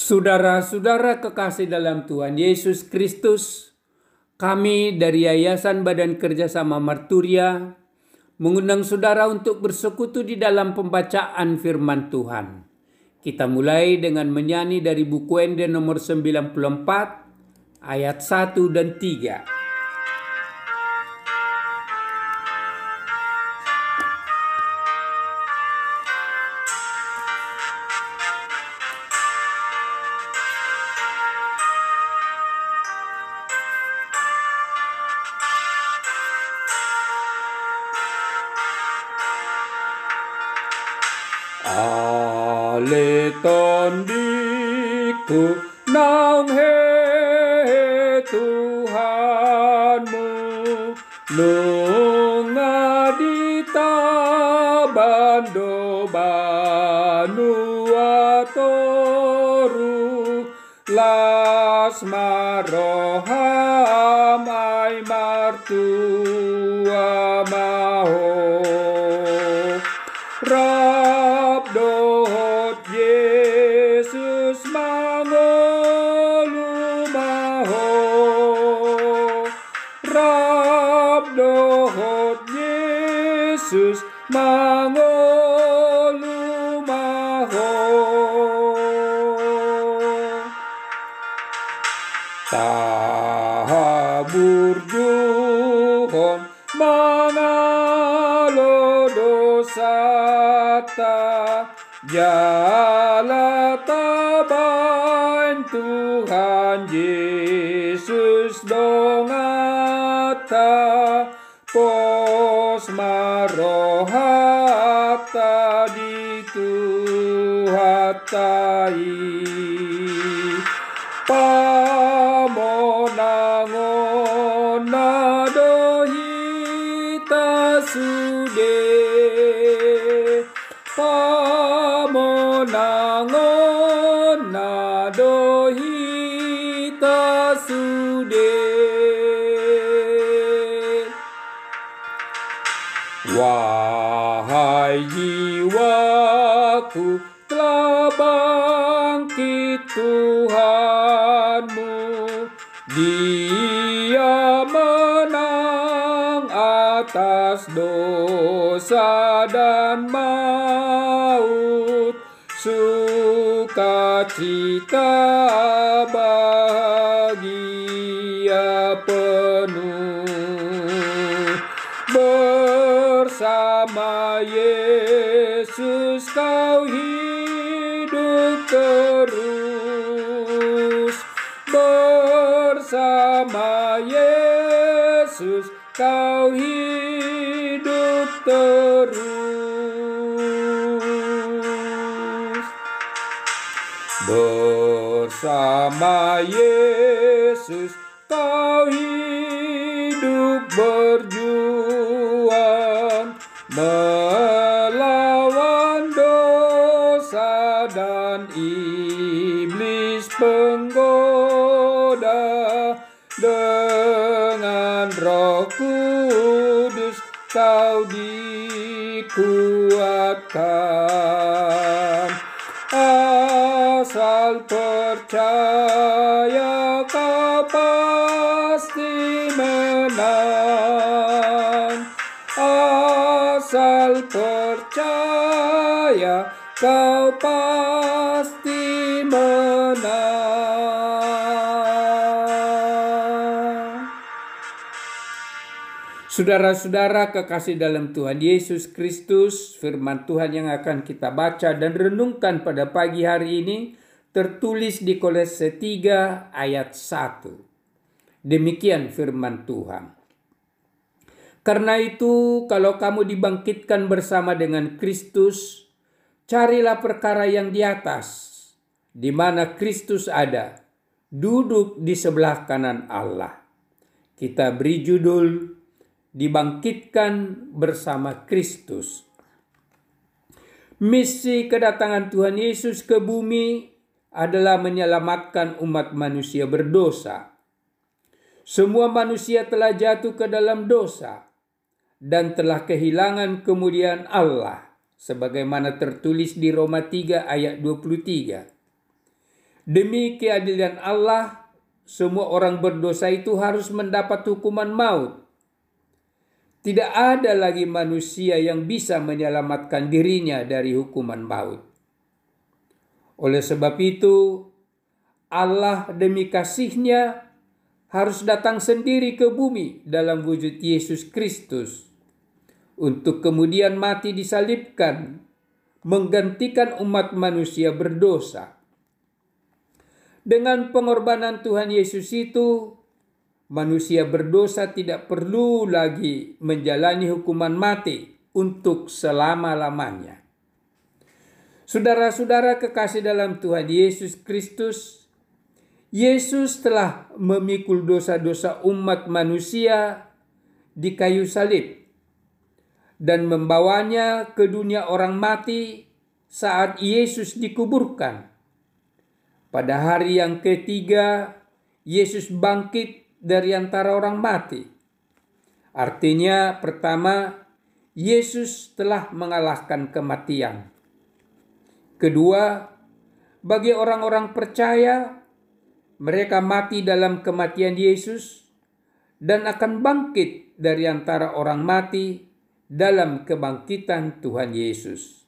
Saudara-saudara kekasih dalam Tuhan Yesus Kristus, kami dari Yayasan Badan Kerjasama Marturia mengundang saudara untuk bersekutu di dalam pembacaan firman Tuhan. Kita mulai dengan menyanyi dari buku Ende nomor 94 ayat 1 dan 3. Aleton diku nang he Tuhanmu. Nunga dita bando banu atoru. Las maroham ai martua Yesus mangolu maho. Tabur juhon mangalo dosata Jala tabain Tuhan Yesus dongata tadi tuhatai na nado hitasude pamonango su de, wow jiwaku telah bangkit Tuhanmu. Dia menang atas dosa dan maut. Sukacita bahagia penuh Bersama Yesus kau hidup terus. Bersama Yesus kau hidup terus. Bersama Yesus kau hidup berjuang Melawan dosa dan iblis penggoda Dengan roh kudus kau dikuatkan. Asal percaya kau pasti menang kau pasti menang Saudara-saudara kekasih dalam Tuhan Yesus Kristus, firman Tuhan yang akan kita baca dan renungkan pada pagi hari ini tertulis di Kolose 3 ayat 1. Demikian firman Tuhan. Karena itu, kalau kamu dibangkitkan bersama dengan Kristus, carilah perkara yang di atas, di mana Kristus ada, duduk di sebelah kanan Allah. Kita beri judul dibangkitkan bersama Kristus. Misi kedatangan Tuhan Yesus ke bumi adalah menyelamatkan umat manusia berdosa. Semua manusia telah jatuh ke dalam dosa dan telah kehilangan kemuliaan Allah sebagaimana tertulis di Roma 3 ayat 23. Demi keadilan Allah, semua orang berdosa itu harus mendapat hukuman maut. Tidak ada lagi manusia yang bisa menyelamatkan dirinya dari hukuman maut. Oleh sebab itu, Allah demi kasihnya harus datang sendiri ke bumi dalam wujud Yesus Kristus untuk kemudian mati disalibkan menggantikan umat manusia berdosa. Dengan pengorbanan Tuhan Yesus itu, manusia berdosa tidak perlu lagi menjalani hukuman mati untuk selama-lamanya. Saudara-saudara kekasih dalam Tuhan Yesus Kristus, Yesus telah memikul dosa-dosa umat manusia di kayu salib dan membawanya ke dunia orang mati saat Yesus dikuburkan. Pada hari yang ketiga, Yesus bangkit dari antara orang mati. Artinya, pertama, Yesus telah mengalahkan kematian. Kedua, bagi orang-orang percaya, mereka mati dalam kematian Yesus dan akan bangkit dari antara orang mati dalam kebangkitan Tuhan Yesus.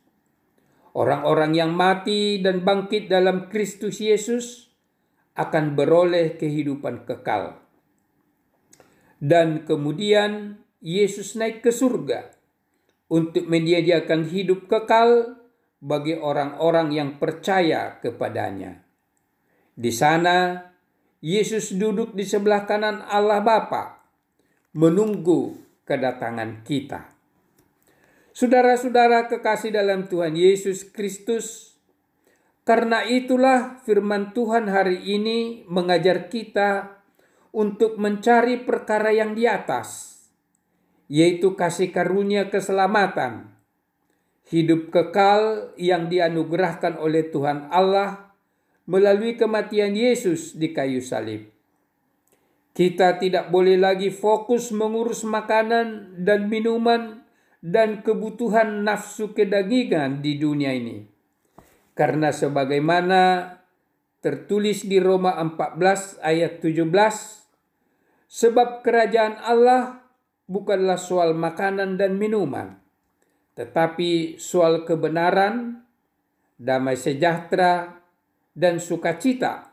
Orang-orang yang mati dan bangkit dalam Kristus Yesus akan beroleh kehidupan kekal. Dan kemudian Yesus naik ke surga untuk menyediakan hidup kekal bagi orang-orang yang percaya kepadanya. Di sana, Yesus duduk di sebelah kanan Allah Bapa, menunggu kedatangan kita. Saudara-saudara kekasih dalam Tuhan Yesus Kristus, karena itulah firman Tuhan hari ini mengajar kita untuk mencari perkara yang di atas, yaitu kasih karunia keselamatan, hidup kekal yang dianugerahkan oleh Tuhan Allah melalui kematian Yesus di kayu salib. Kita tidak boleh lagi fokus mengurus makanan dan minuman dan kebutuhan nafsu kedagingan di dunia ini. Karena sebagaimana tertulis di Roma 14 ayat 17, sebab kerajaan Allah bukanlah soal makanan dan minuman, tetapi soal kebenaran, damai sejahtera, dan sukacita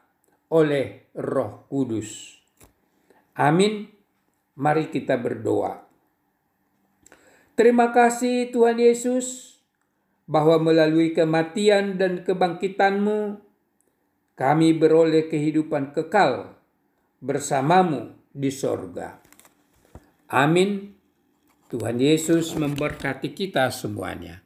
oleh Roh Kudus. Amin. Mari kita berdoa. Terima kasih Tuhan Yesus bahwa melalui kematian dan kebangkitanmu kami beroleh kehidupan kekal bersamamu di sorga. Amin. Tuhan Yesus memberkati kita semuanya.